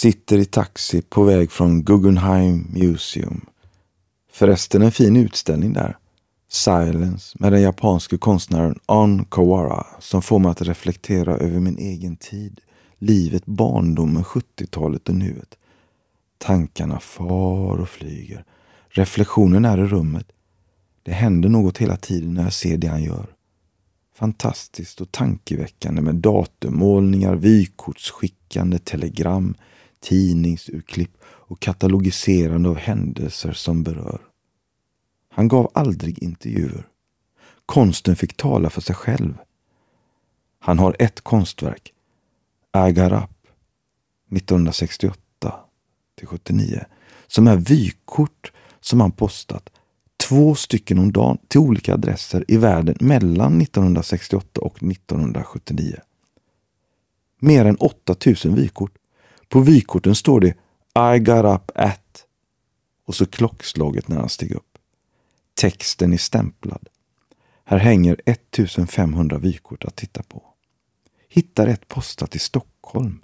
Sitter i taxi på väg från Guggenheim Museum. Förresten en fin utställning där. Silence med den japanske konstnären On Kawara som får mig att reflektera över min egen tid, livet, barndomen, 70-talet och nuet. Tankarna far och flyger. Reflektionen är i rummet. Det händer något hela tiden när jag ser det han gör. Fantastiskt och tankeväckande med datummålningar, vykortsskickande, telegram, tidningsurklipp och katalogiserande av händelser som berör. Han gav aldrig intervjuer. Konsten fick tala för sig själv. Han har ett konstverk, Agarap, 1968 till 79, som är vykort som han postat två stycken om dagen till olika adresser i världen mellan 1968 och 1979. Mer än 8000 vykort. På vykorten står det I got up at och så klockslaget när han steg upp. Texten är stämplad. Här hänger 1500 vykort att titta på. Hittar ett postat i Stockholm.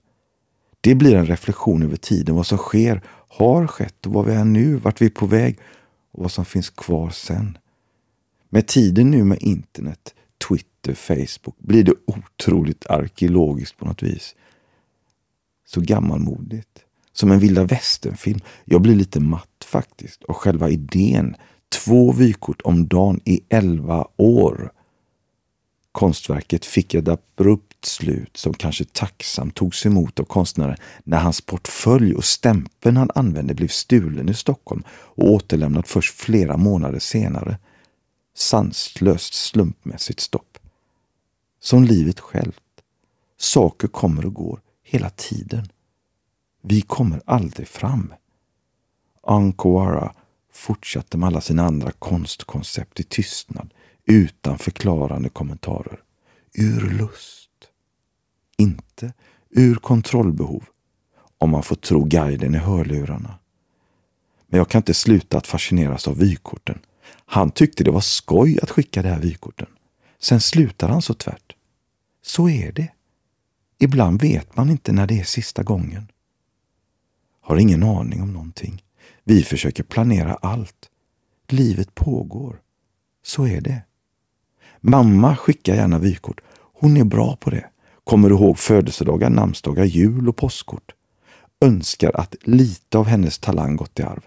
Det blir en reflektion över tiden, vad som sker, har skett och vad vi är nu, vart vi är på väg och vad som finns kvar sen. Med tiden nu med internet, Twitter, Facebook blir det otroligt arkeologiskt på något vis. Så gammalmodigt. Som en vilda västern-film. Jag blir lite matt faktiskt. Och själva idén Två vykort om dagen i elva år. Konstverket fick ett abrupt slut som kanske tacksamt togs emot av konstnären när hans portfölj och stämpeln han använde blev stulen i Stockholm och återlämnad först flera månader senare. Sanslöst slumpmässigt stopp. Som livet självt. Saker kommer och går hela tiden. Vi kommer aldrig fram. Ankoara fortsatte med alla sina andra konstkoncept i tystnad utan förklarande kommentarer. Ur lust. Inte ur kontrollbehov, om man får tro guiden i hörlurarna. Men jag kan inte sluta att fascineras av vykorten. Han tyckte det var skoj att skicka de här vykorten. Sen slutar han så tvärt. Så är det. Ibland vet man inte när det är sista gången. Har ingen aning om någonting. Vi försöker planera allt. Livet pågår. Så är det. Mamma skickar gärna vykort. Hon är bra på det. Kommer ihåg födelsedagar, namnsdagar, jul och påskkort. Önskar att lite av hennes talang gått i arv.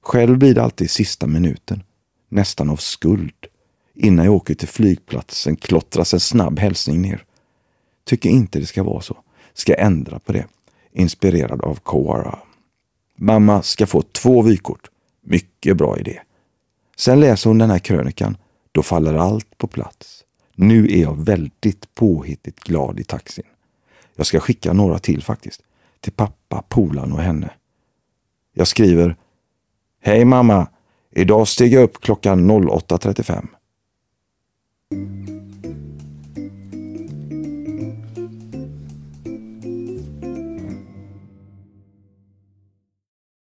Själv blir det alltid sista minuten. Nästan av skuld. Innan jag åker till flygplatsen klottras en snabb hälsning ner. Tycker inte det ska vara så. Ska ändra på det. Inspirerad av Kowara. Mamma ska få två vykort. Mycket bra idé. Sen läser hon den här krönikan. Då faller allt på plats. Nu är jag väldigt påhittigt glad i taxin. Jag ska skicka några till faktiskt. Till pappa, polan och henne. Jag skriver Hej mamma! Idag steg jag upp klockan 08.35.